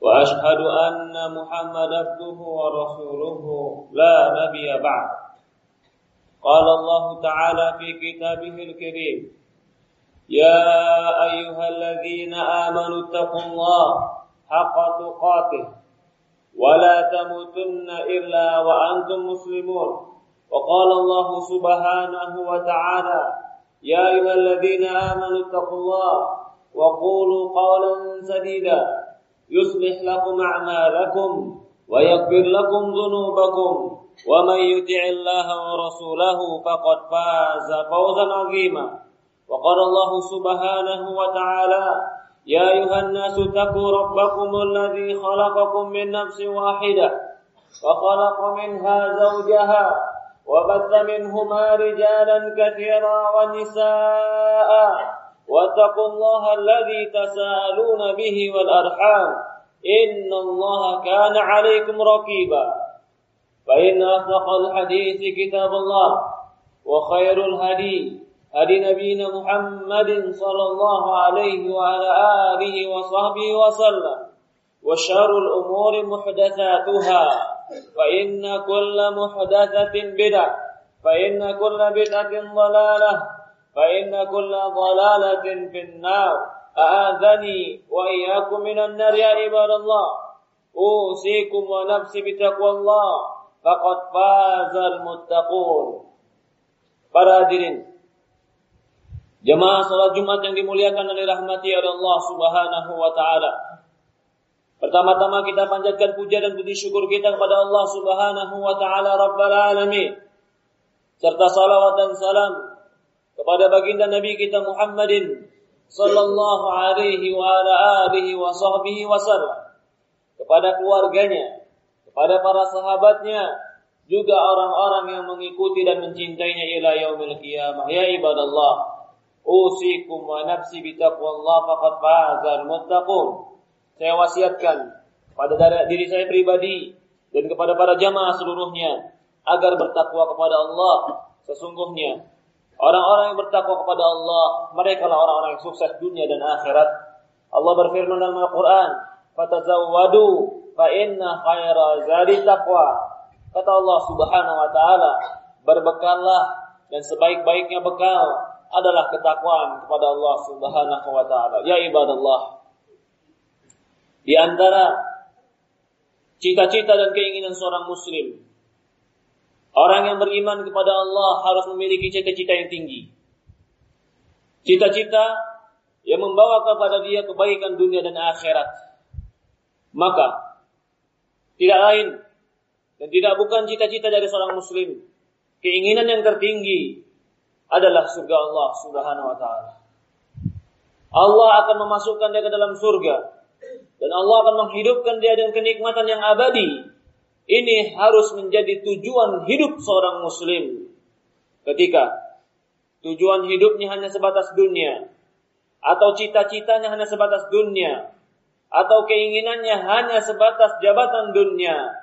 وأشهد أن محمد عبده ورسوله لا نبي بعد. قال الله تعالى في كتابه الكريم يا أيها الذين آمنوا اتقوا الله حق تقاته ولا تموتن إلا وأنتم مسلمون. وقال الله سبحانه وتعالى يا أيها الذين آمنوا اتقوا الله وقولوا قولا سديدا. يصلح لكم أعمالكم ويغفر لكم ذنوبكم ومن يطع الله ورسوله فقد فاز فوزا عظيما. وقال الله سبحانه وتعالى يا أيها الناس اتقوا ربكم الذي خلقكم من نفس واحدة وخلق منها زوجها وبث منهما رجالا كثيرا ونساء واتقوا الله الذي تساءلون به والأرحام إن الله كان عليكم رقيبا. فإن أصدق الحديث كتاب الله وخير الهدي هدي نبينا محمد صلى الله عليه وعلى آله وصحبه وسلم. وشر الأمور محدثاتها. فإن كل محدثة بدعة. فإن كل بدعة ضلالة. فإن كل ضلالة في النار أآذني وإياكم من النار يا عباد الله أوصيكم ونفسي بتقوى الله فقد فاز المتقون Para hadirin Jemaah salat Jumat yang dimuliakan oleh rahmati oleh Allah Subhanahu wa taala. Pertama-tama kita panjatkan puja dan puji syukur kita kepada Allah Subhanahu wa taala Rabbul alamin. Serta salawat dan salam kepada baginda Nabi kita Muhammadin sallallahu alaihi wa ala alihi wa sahbihi wasallam kepada keluarganya kepada para sahabatnya juga orang-orang yang mengikuti dan mencintainya ila yaumil qiyamah. Ya ibadallah usikum wa nafsi bi taqwallah faqad fazal muttaqun. Saya wasiatkan pada diri saya pribadi dan kepada para jamaah seluruhnya agar bertakwa kepada Allah sesungguhnya Orang-orang yang bertakwa kepada Allah, mereka lah orang-orang yang sukses dunia dan akhirat. Allah berfirman dalam Al-Quran, "Fatazawwadu fa inna khaira zadi taqwa." Kata Allah Subhanahu wa taala, "Berbekallah dan sebaik-baiknya bekal adalah ketakwaan kepada Allah Subhanahu wa taala." Ya ibadallah. Di antara cita-cita dan keinginan seorang muslim Orang yang beriman kepada Allah harus memiliki cita-cita yang tinggi. Cita-cita yang membawa kepada dia kebaikan dunia dan akhirat. Maka tidak lain dan tidak bukan cita-cita dari seorang muslim. Keinginan yang tertinggi adalah surga Allah Subhanahu wa taala. Allah akan memasukkan dia ke dalam surga dan Allah akan menghidupkan dia dengan kenikmatan yang abadi ini harus menjadi tujuan hidup seorang muslim. Ketika tujuan hidupnya hanya sebatas dunia, atau cita-citanya hanya sebatas dunia, atau keinginannya hanya sebatas jabatan dunia,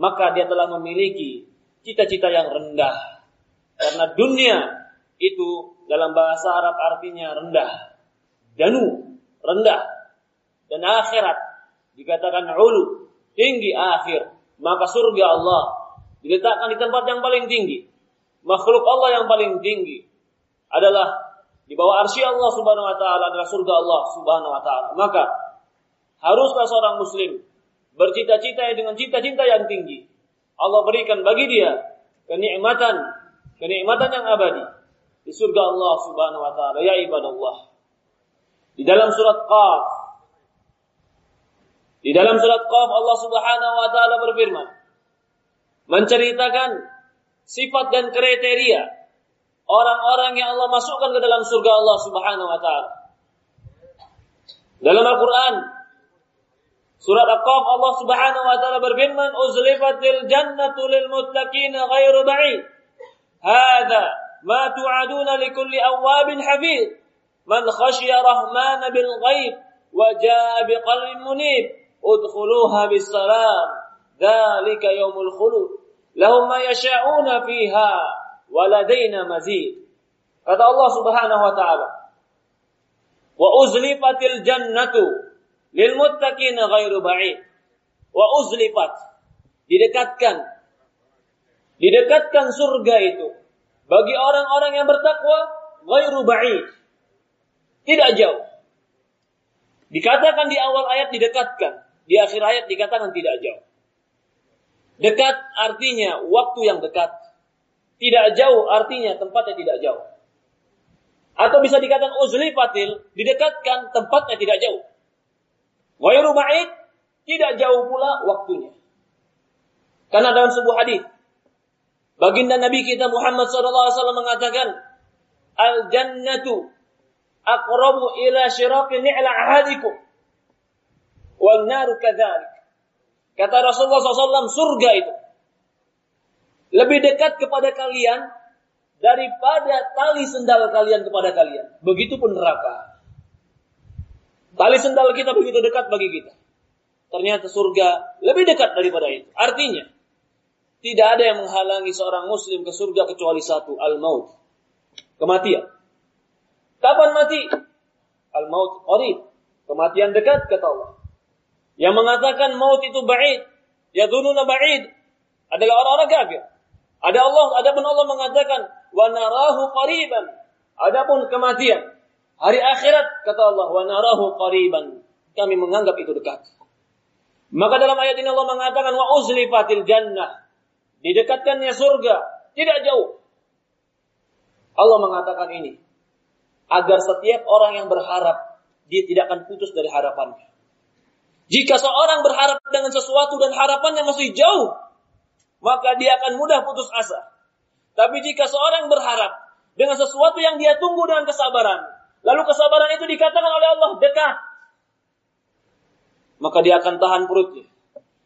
maka dia telah memiliki cita-cita yang rendah. Karena dunia itu dalam bahasa Arab artinya rendah. Danu, rendah. Dan akhirat dikatakan ulu, tinggi akhir maka surga Allah diletakkan di tempat yang paling tinggi. Makhluk Allah yang paling tinggi adalah di bawah arsy Allah Subhanahu wa taala adalah surga Allah Subhanahu wa taala. Maka haruslah seorang muslim bercita-cita dengan cita-cita yang tinggi. Allah berikan bagi dia kenikmatan, kenikmatan yang abadi di surga Allah Subhanahu wa taala. Ya ibadallah. Di dalam surat Qaf di dalam surat Qaf Allah Subhanahu wa taala berfirman menceritakan sifat dan kriteria orang-orang yang Allah masukkan ke dalam surga Allah Subhanahu wa taala. Dalam Al-Qur'an Surat Al-Qaf Allah Subhanahu wa taala berfirman, "Uzlifatil jannatu lil muttaqin ghairu ba'id." Hadza ma tu'aduna likulli awwabin hafiz. Man khashiya rahman bil ghaib wa jaa biqalbin munib, udkhuluha bis salam. Dzalika yaumul khulud. Lahum ma yasha'una fiha wa ladaina mazid. Kata Allah Subhanahu wa taala, "Wa uzlifatil jannatu lil muttaqina ghairu ba'id wa uzlifat didekatkan didekatkan surga itu bagi orang-orang yang bertakwa ghairu ba'id tidak jauh dikatakan di awal ayat didekatkan di akhir ayat dikatakan tidak jauh. Dekat artinya waktu yang dekat. Tidak jauh artinya tempatnya tidak jauh. Atau bisa dikatakan uzlifatil didekatkan tempatnya tidak jauh. Ghairu ba'id tidak jauh pula waktunya. Karena dalam sebuah hadis baginda Nabi kita Muhammad SAW mengatakan al jannatu aqrabu ila syiraqi ni'la ahadikum wal naru kadzalik. Kata Rasulullah SAW surga itu lebih dekat kepada kalian daripada tali sendal kalian kepada kalian. Begitupun neraka. Tali sendal kita begitu dekat bagi kita. Ternyata surga lebih dekat daripada itu. Artinya, tidak ada yang menghalangi seorang muslim ke surga kecuali satu, al-maut. Kematian. Kapan mati? Al-maut qarib. Kematian dekat kata Allah. Yang mengatakan maut itu ba'id, ya dununa ba'id adalah orang-orang kafir. Ada Allah, ada pun Allah mengatakan wa narahu qariban. Adapun kematian Hari akhirat kata Allah wa narahu qariban. Kami menganggap itu dekat. Maka dalam ayat ini Allah mengatakan wa uzlifatil jannah. Didekatkannya surga, tidak jauh. Allah mengatakan ini agar setiap orang yang berharap dia tidak akan putus dari harapannya. Jika seorang berharap dengan sesuatu dan harapannya masih jauh, maka dia akan mudah putus asa. Tapi jika seorang berharap dengan sesuatu yang dia tunggu dengan kesabaran, Lalu kesabaran itu dikatakan oleh Allah dekat. Maka dia akan tahan perutnya.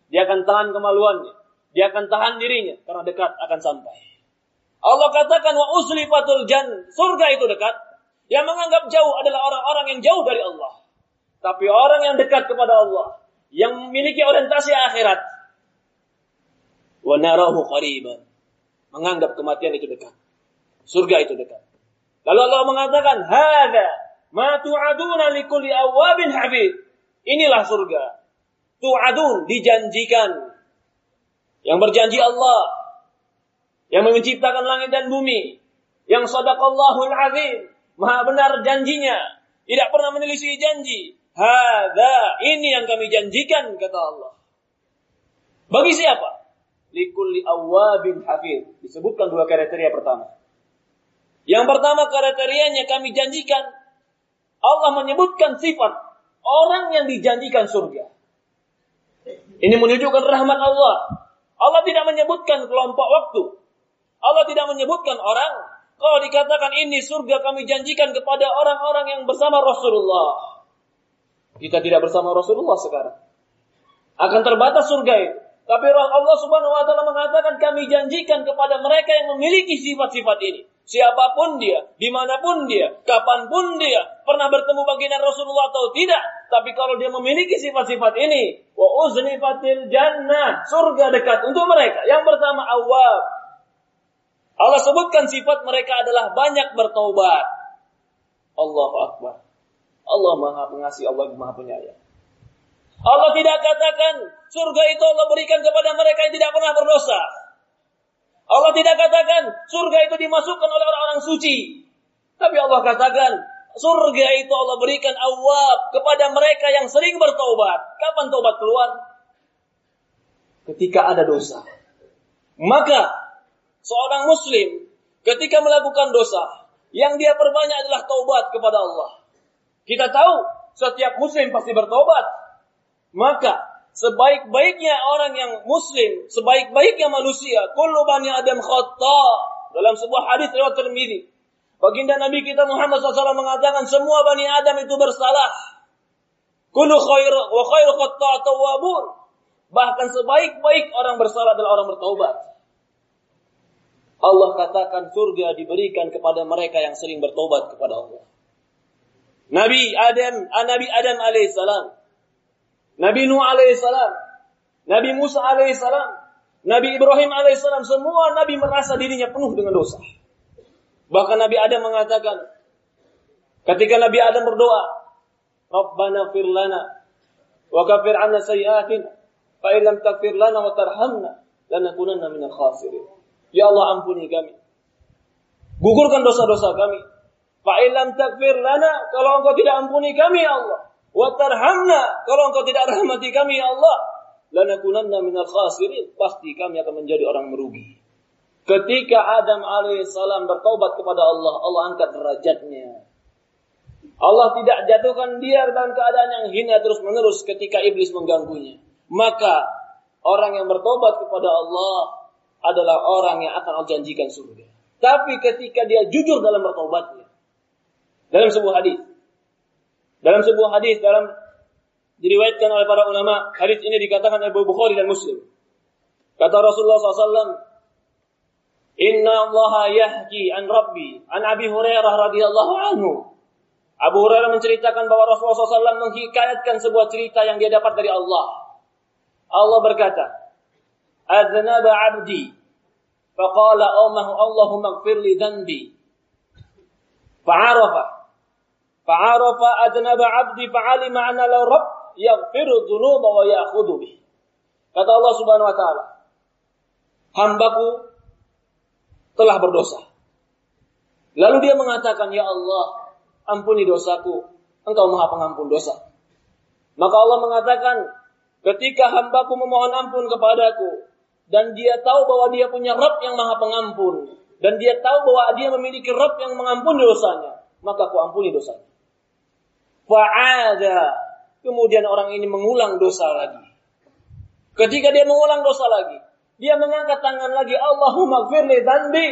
Dia akan tahan kemaluannya. Dia akan tahan dirinya karena dekat akan sampai. Allah katakan wa uslifatul jan. Surga itu dekat. Yang menganggap jauh adalah orang-orang yang jauh dari Allah. Tapi orang yang dekat kepada Allah, yang memiliki orientasi akhirat, wa narahu qariban. Menganggap kematian itu dekat. Surga itu dekat. Lalu Allah mengatakan, "Hada ma tu'aduna likulli awabin habib." Inilah surga. Tu'adun dijanjikan. Yang berjanji Allah yang menciptakan langit dan bumi, yang sadaqallahul azim, maha benar janjinya, tidak pernah menyelisih janji. Hada ini yang kami janjikan kata Allah. Bagi siapa? Likulli awabin hafid. Disebutkan dua kriteria pertama. Yang pertama kriterianya kami janjikan Allah menyebutkan sifat orang yang dijanjikan surga. Ini menunjukkan rahmat Allah. Allah tidak menyebutkan kelompok waktu. Allah tidak menyebutkan orang. Kalau dikatakan ini surga kami janjikan kepada orang-orang yang bersama Rasulullah. Kita tidak bersama Rasulullah sekarang. Akan terbatas surga itu. Tapi Allah Subhanahu wa taala mengatakan kami janjikan kepada mereka yang memiliki sifat-sifat ini. Siapa pun dia, di mana pun dia, kapan pun dia, pernah bertemu baginda Rasulullah atau tidak. Tapi kalau dia memiliki sifat-sifat ini, wa uznifatil jannah, surga dekat untuk mereka. Yang pertama awab. Allah sebutkan sifat mereka adalah banyak bertobat. Allahu Akbar. Allah maha pengasih, Allah maha penyayang. Allah tidak katakan surga itu Allah berikan kepada mereka yang tidak pernah berdosa. Allah tidak katakan surga itu dimasukkan oleh orang-orang suci. Tapi Allah katakan surga itu Allah berikan awab kepada mereka yang sering bertobat. Kapan tobat keluar? Ketika ada dosa. Maka seorang muslim ketika melakukan dosa yang dia perbanyak adalah taubat kepada Allah. Kita tahu setiap muslim pasti bertobat. Maka sebaik-baiknya orang yang muslim, sebaik-baiknya manusia, kullu bani Adam khata. Dalam sebuah hadis riwayat Tirmizi, baginda Nabi kita Muhammad SAW mengatakan semua bani Adam itu bersalah. Kullu khair wa khairu tawwabun. Bahkan sebaik-baik orang bersalah adalah orang bertaubat. Allah katakan surga diberikan kepada mereka yang sering bertobat kepada Allah. Nabi Adam, ah, Nabi Adam alaihissalam, Nabi Nuh alaihissalam, Nabi Musa alaihissalam, Nabi Ibrahim alaihissalam, semua Nabi merasa dirinya penuh dengan dosa. Bahkan Nabi Adam mengatakan, ketika Nabi Adam berdoa, Rabbana fir lana wa kafir anna sayyi'atina fa in lam taghfir lana wa tarhamna lanakunanna minal khasirin. Ya Allah ampuni kami. Gugurkan dosa-dosa kami Fa'ilam takfir lana, kalau engkau tidak ampuni kami ya Allah. Wa tarhamna, kalau engkau tidak rahmati kami ya Allah. Lanakunanna minal khasirin, pasti kami akan menjadi orang merugi. Ketika Adam alaihissalam bertobat kepada Allah, Allah angkat derajatnya. Allah tidak jatuhkan dia dalam keadaan yang hina terus menerus ketika iblis mengganggunya. Maka orang yang bertobat kepada Allah adalah orang yang akan Allah janjikan surga. Tapi ketika dia jujur dalam bertobatnya, dalam sebuah hadis. Dalam sebuah hadis dalam diriwayatkan oleh para ulama, hadis ini dikatakan oleh Bukhari dan Muslim. Kata Rasulullah SAW, Inna Allah yahki an Rabbi an Abi Hurairah radhiyallahu anhu. Abu Hurairah menceritakan bahwa Rasulullah SAW menghikayatkan sebuah cerita yang dia dapat dari Allah. Allah berkata, Aznaba abdi, faqala Allahumma gfir li dhanbi. Fa'arafa Fa'arafa adnaba abdi fa'alima anna la rabb yaghfiru dhunuba wa ya'khudhu bih. Kata Allah Subhanahu wa taala, hambaku telah berdosa. Lalu dia mengatakan, "Ya Allah, ampuni dosaku. Engkau Maha Pengampun dosa." Maka Allah mengatakan, "Ketika hambaku memohon ampun kepadaku dan dia tahu bahwa dia punya Rabb yang Maha Pengampun dan dia tahu bahwa dia memiliki Rabb yang mengampuni dosanya, maka aku ampuni dosanya." Fa'ada. Kemudian orang ini mengulang dosa lagi. Ketika dia mengulang dosa lagi, dia mengangkat tangan lagi, Allahumma gfirli dhanbi.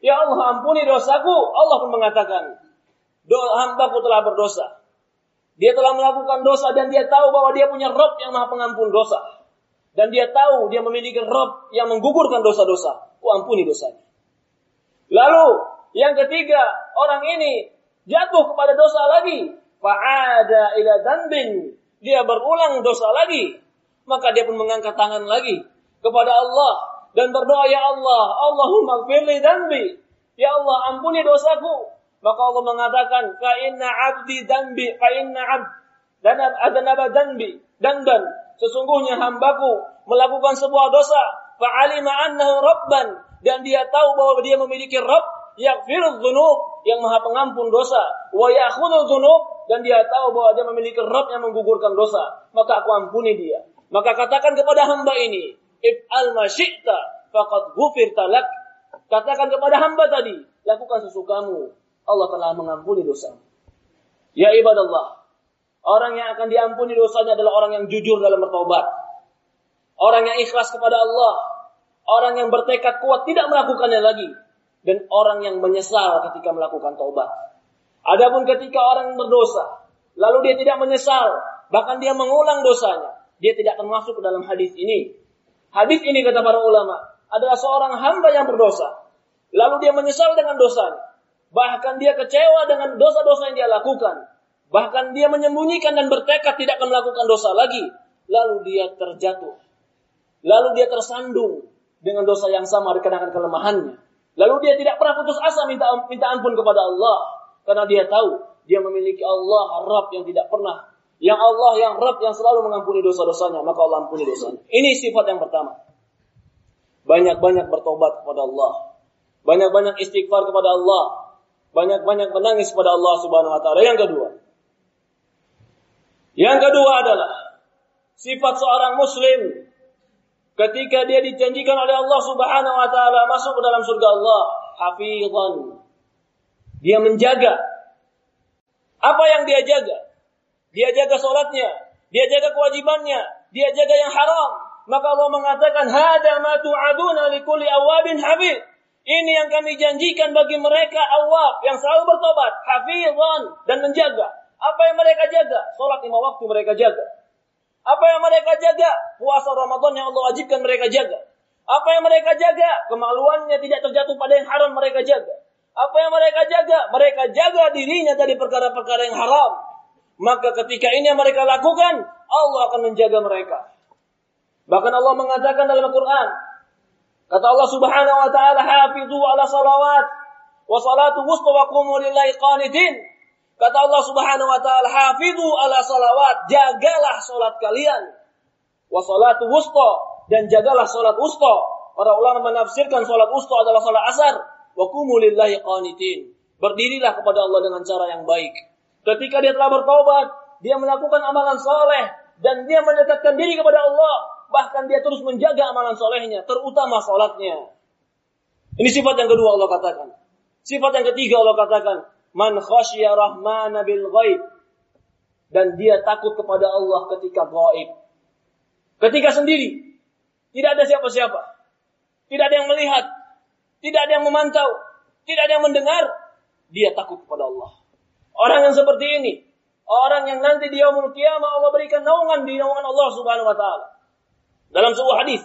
Ya Allah ampuni dosaku. Allah pun mengatakan, hambaku telah berdosa. Dia telah melakukan dosa dan dia tahu bahwa dia punya Rob yang maha pengampun dosa. Dan dia tahu dia memiliki Rob yang menggugurkan dosa-dosa. Ku ampuni dosanya. Lalu yang ketiga, orang ini jatuh kepada dosa lagi fa'ada ila dhanbin. Dia berulang dosa lagi. Maka dia pun mengangkat tangan lagi kepada Allah dan berdoa ya Allah Allahumma gfirli dhanbi. Ya Allah ampuni dosaku. Maka Allah mengatakan fa inna abdi dhanbi fa inna abd dan adnaba dhanbi dan dan sesungguhnya hambaku melakukan sebuah dosa. Fa alima annahu rabban. Dan dia tahu bahwa dia memiliki Rabb yaghfirudz dzunub yang maha pengampun dosa. Wa ya'khudhu dzunub dan dia tahu bahwa dia memiliki Rabb yang menggugurkan dosa, maka aku ampuni dia. Maka katakan kepada hamba ini, if al masyikta faqad ghufirta lak. Katakan kepada hamba tadi, lakukan sesukamu. Allah telah mengampuni dosa. Ya ibadallah, orang yang akan diampuni dosanya adalah orang yang jujur dalam bertobat. Orang yang ikhlas kepada Allah, orang yang bertekad kuat tidak melakukannya lagi dan orang yang menyesal ketika melakukan taubat. Adapun ketika orang berdosa, lalu dia tidak menyesal, bahkan dia mengulang dosanya, dia tidak akan masuk ke dalam hadis ini. Hadis ini kata para ulama adalah seorang hamba yang berdosa, lalu dia menyesal dengan dosanya, bahkan dia kecewa dengan dosa-dosa yang dia lakukan, bahkan dia menyembunyikan dan bertekad tidak akan melakukan dosa lagi, lalu dia terjatuh, lalu dia tersandung dengan dosa yang sama dikarenakan kelemahannya, lalu dia tidak pernah putus asa minta minta ampun kepada Allah, karena dia tahu dia memiliki Allah Rabb yang tidak pernah yang Allah yang Rabb yang selalu mengampuni dosa-dosanya, maka Allah ampuni dosanya. Ini sifat yang pertama. Banyak-banyak bertobat kepada Allah. Banyak-banyak istighfar kepada Allah. Banyak-banyak menangis kepada Allah Subhanahu wa taala. Yang kedua. Yang kedua adalah sifat seorang muslim ketika dia dijanjikan oleh Allah Subhanahu wa taala masuk ke dalam surga Allah, hafizan dia menjaga. Apa yang dia jaga? Dia jaga sholatnya. Dia jaga kewajibannya. Dia jaga yang haram. Maka Allah mengatakan, Hada ma tu'aduna likulli awabin hafid. Ini yang kami janjikan bagi mereka awab yang selalu bertobat, hafizan dan menjaga. Apa yang mereka jaga? Sholat lima waktu mereka jaga. Apa yang mereka jaga? Puasa Ramadan yang Allah wajibkan mereka jaga. Apa yang mereka jaga? Kemaluannya tidak terjatuh pada yang haram mereka jaga. Apa yang mereka jaga? Mereka jaga dirinya dari perkara-perkara yang haram. Maka ketika ini yang mereka lakukan, Allah akan menjaga mereka. Bahkan Allah mengatakan dalam Al-Quran, kata Allah Subhanahu wa taala, "Hafizu ala salawat wa salatu wusta wa qumu lillahi qanitin." Kata Allah Subhanahu wa taala, "Hafizu ala salawat." Jagalah salat kalian. Wa salatu wusta dan jagalah salat wusta. Para ulama menafsirkan salat wusta adalah salat asar. Wa qumu lillahi qanitin. Berdirilah kepada Allah dengan cara yang baik. Ketika dia telah bertobat, dia melakukan amalan soleh dan dia mendekatkan diri kepada Allah. Bahkan dia terus menjaga amalan solehnya, terutama sholatnya. Ini sifat yang kedua Allah katakan. Sifat yang ketiga Allah katakan, Man khasya rahmana bil ghaib. Dan dia takut kepada Allah ketika gaib. Ketika sendiri. Tidak ada siapa-siapa. Tidak ada yang melihat. Tidak ada yang memantau. Tidak ada yang mendengar. Dia takut kepada Allah. Orang yang seperti ini. Orang yang nanti di yaumul kiamah Allah berikan naungan di naungan Allah subhanahu wa ta'ala. Dalam sebuah hadis.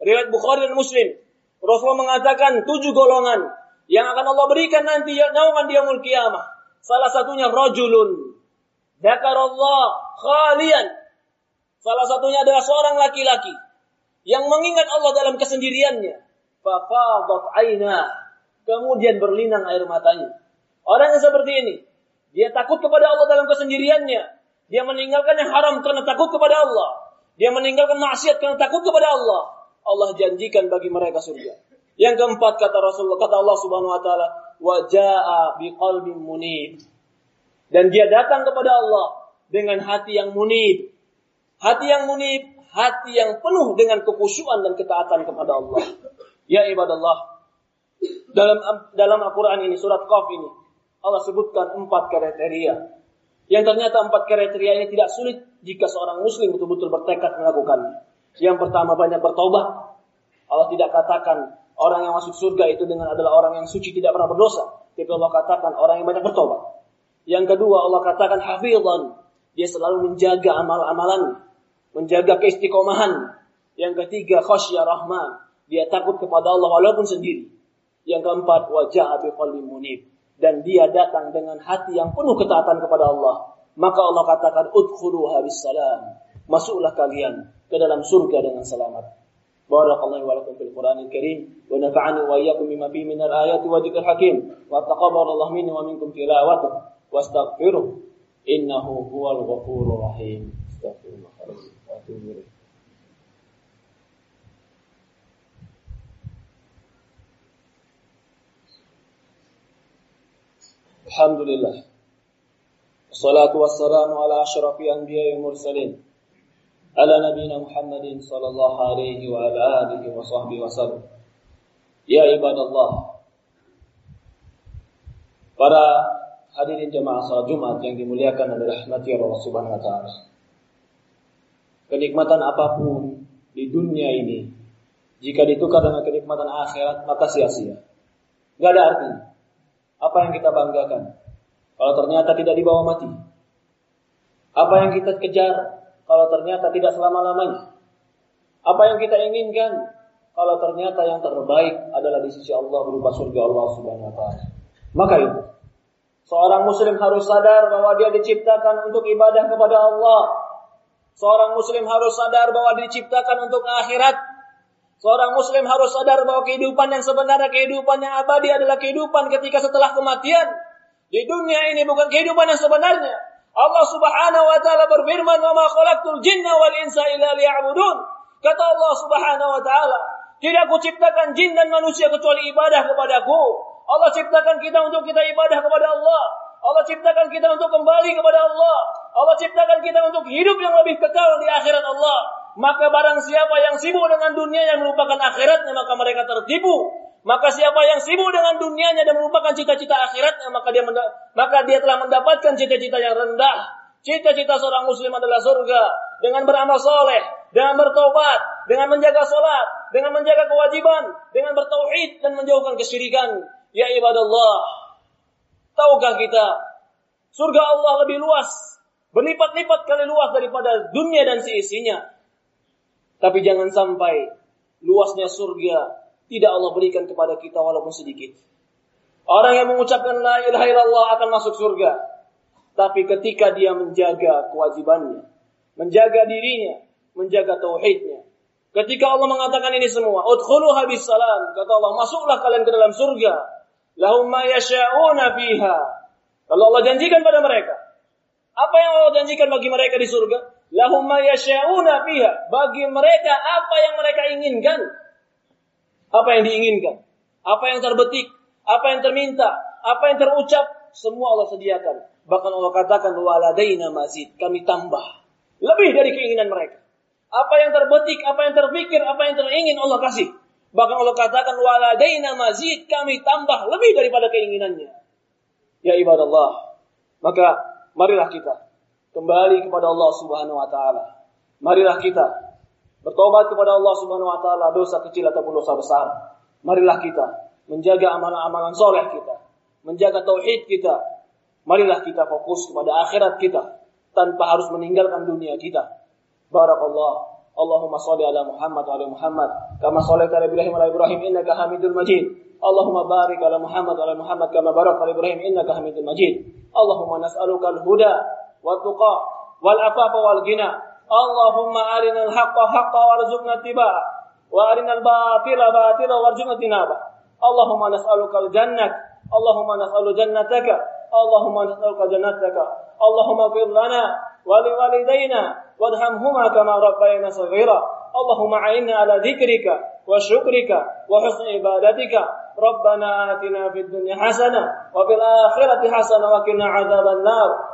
Riwayat Bukhari dan Muslim. Rasulullah mengatakan tujuh golongan yang akan Allah berikan nanti naungan di yaumul kiamah. Salah satunya rajulun dzakarallah khalian. Salah satunya adalah seorang laki-laki yang mengingat Allah dalam kesendiriannya. Fafadat aina. Kemudian berlinang air matanya. Orang yang seperti ini, dia takut kepada Allah dalam kesendiriannya. Dia meninggalkan yang haram karena takut kepada Allah. Dia meninggalkan maksiat karena takut kepada Allah. Allah janjikan bagi mereka surga. Yang keempat kata Rasulullah kata Allah Subhanahu wa taala, "Wa jaa biqalbin munib." Dan dia datang kepada Allah dengan hati yang munib. Hati yang munib, hati yang penuh dengan kekhusyuan dan ketaatan kepada Allah. Ya ibadallah. Dalam dalam Al-Qur'an ini surat Qaf ini Allah sebutkan empat kriteria. Yang ternyata empat kriteria ini tidak sulit jika seorang muslim betul-betul bertekad melakukannya. Yang pertama banyak bertobat. Allah tidak katakan orang yang masuk surga itu dengan adalah orang yang suci tidak pernah berdosa. Tapi Allah katakan orang yang banyak bertobat. Yang kedua Allah katakan hafizan. Dia selalu menjaga amal-amalannya. Menjaga keistiqomahan. Yang ketiga khasyah rahman. Dia takut kepada Allah walaupun sendiri. Yang keempat wajah abi munib dan dia datang dengan hati yang penuh ketaatan kepada Allah, maka Allah katakan udkhuluha bisalam. Masuklah kalian ke dalam surga dengan selamat. Barakallahu wa lakum fil Qur'anil Karim wa nafa'ani wa iyyakum bima fihi minal ayati wa dzikril hakim wa taqabbalallahu minni wa minkum tilawatahu wastaghfiruh innahu huwal ghafurur rahim. Alhamdulillah. Wassalatu wassalamu ala asyrafil anbiya'i wal mursalin. Ala nabiyyina Muhammadin sallallahu alaihi wa ala alihi wa sahbihi. Ya ibadallah. Para hadirin jemaah salat Jumat yang dimuliakan oleh rahmati Allah Subhanahu wa taala. Kenikmatan apa pun di dunia ini jika ditukar dengan kenikmatan akhirat maka sia-sia. Gak ada artinya. Apa yang kita banggakan? Kalau ternyata tidak dibawa mati. Apa yang kita kejar? Kalau ternyata tidak selama-lamanya. Apa yang kita inginkan? Kalau ternyata yang terbaik adalah di sisi Allah berupa surga Allah Subhanahu wa taala. Maka itu seorang muslim harus sadar bahwa dia diciptakan untuk ibadah kepada Allah. Seorang muslim harus sadar bahwa diciptakan untuk akhirat Seorang muslim harus sadar bahwa kehidupan yang sebenarnya, kehidupan yang abadi adalah kehidupan ketika setelah kematian. Di dunia ini bukan kehidupan yang sebenarnya. Allah Subhanahu wa taala berfirman, "Wa ma khalaqtul jinna wal insa illa liya'budun." Kata Allah Subhanahu wa taala, "Tidak kuciptakan jin dan manusia kecuali ibadah kepadaku." Allah ciptakan kita untuk kita ibadah kepada Allah. Allah ciptakan kita untuk kembali kepada Allah. Allah ciptakan kita untuk hidup yang lebih kekal di akhirat Allah. Maka barang siapa yang sibuk dengan dunia yang melupakan akhiratnya, maka mereka tertipu. Maka siapa yang sibuk dengan dunianya dan melupakan cita-cita akhiratnya, maka dia maka dia telah mendapatkan cita-cita yang rendah. Cita-cita seorang muslim adalah surga dengan beramal soleh, dengan bertobat, dengan menjaga solat, dengan menjaga kewajiban, dengan bertauhid dan menjauhkan kesyirikan. Ya ibadallah, tahukah kita Surga Allah lebih luas, berlipat-lipat kali luas daripada dunia dan seisinya. Tapi jangan sampai luasnya surga tidak Allah berikan kepada kita walaupun sedikit. Orang yang mengucapkan la ilaha illallah akan masuk surga. Tapi ketika dia menjaga kewajibannya, menjaga dirinya, menjaga tauhidnya. Ketika Allah mengatakan ini semua, udkhulu habis salam, kata Allah, masuklah kalian ke dalam surga. Lahum ma yasha'una fiha. Kalau Allah janjikan pada mereka, apa yang Allah janjikan bagi mereka di surga? Lahum ma yasha'una fiha. Bagi mereka apa yang mereka inginkan. Apa yang diinginkan? Apa yang terbetik? Apa yang terminta? Apa yang terucap? Semua Allah sediakan. Bahkan Allah katakan waladaina mazid, kami tambah. Lebih dari keinginan mereka. Apa yang terbetik, apa yang terpikir, apa yang teringin Allah kasih. Bahkan Allah katakan waladaina mazid, kami tambah lebih daripada keinginannya. Ya ibadah Allah. Maka marilah kita kembali kepada Allah Subhanahu wa taala. Marilah kita bertobat kepada Allah Subhanahu wa taala dosa kecil ataupun dosa besar. Marilah kita menjaga amalan-amalan soleh kita, menjaga tauhid kita, Marilah kita fokus kepada akhirat kita tanpa harus meninggalkan dunia kita. Barakallah. Allahumma salli ala Muhammad wa ala Muhammad kama shallaita ala Ibrahim wa ala Ibrahim innaka Hamidul Majid. Allahumma barik ala Muhammad wa ala Muhammad kama barakta ala Ibrahim innaka Hamidul Majid. Allahumma nas'aluka والتقى والعفاف والغنى. اللهم أرنا الحق حقا وارزقنا اتباعه وأرنا الباطل باطلا وارزقنا اجتنابه. اللهم نسألك الجنة اللهم نسأل جنتك اللهم نسألك جنتك. اللهم اغفر لنا ولوالدينا وارحمهما كما ربينا صغيرا. اللهم أعنا على ذكرك وشكرك وحسن عبادتك. ربنا آتنا في الدنيا حسنة وفي الآخرة حسنة وقنا عذاب النار.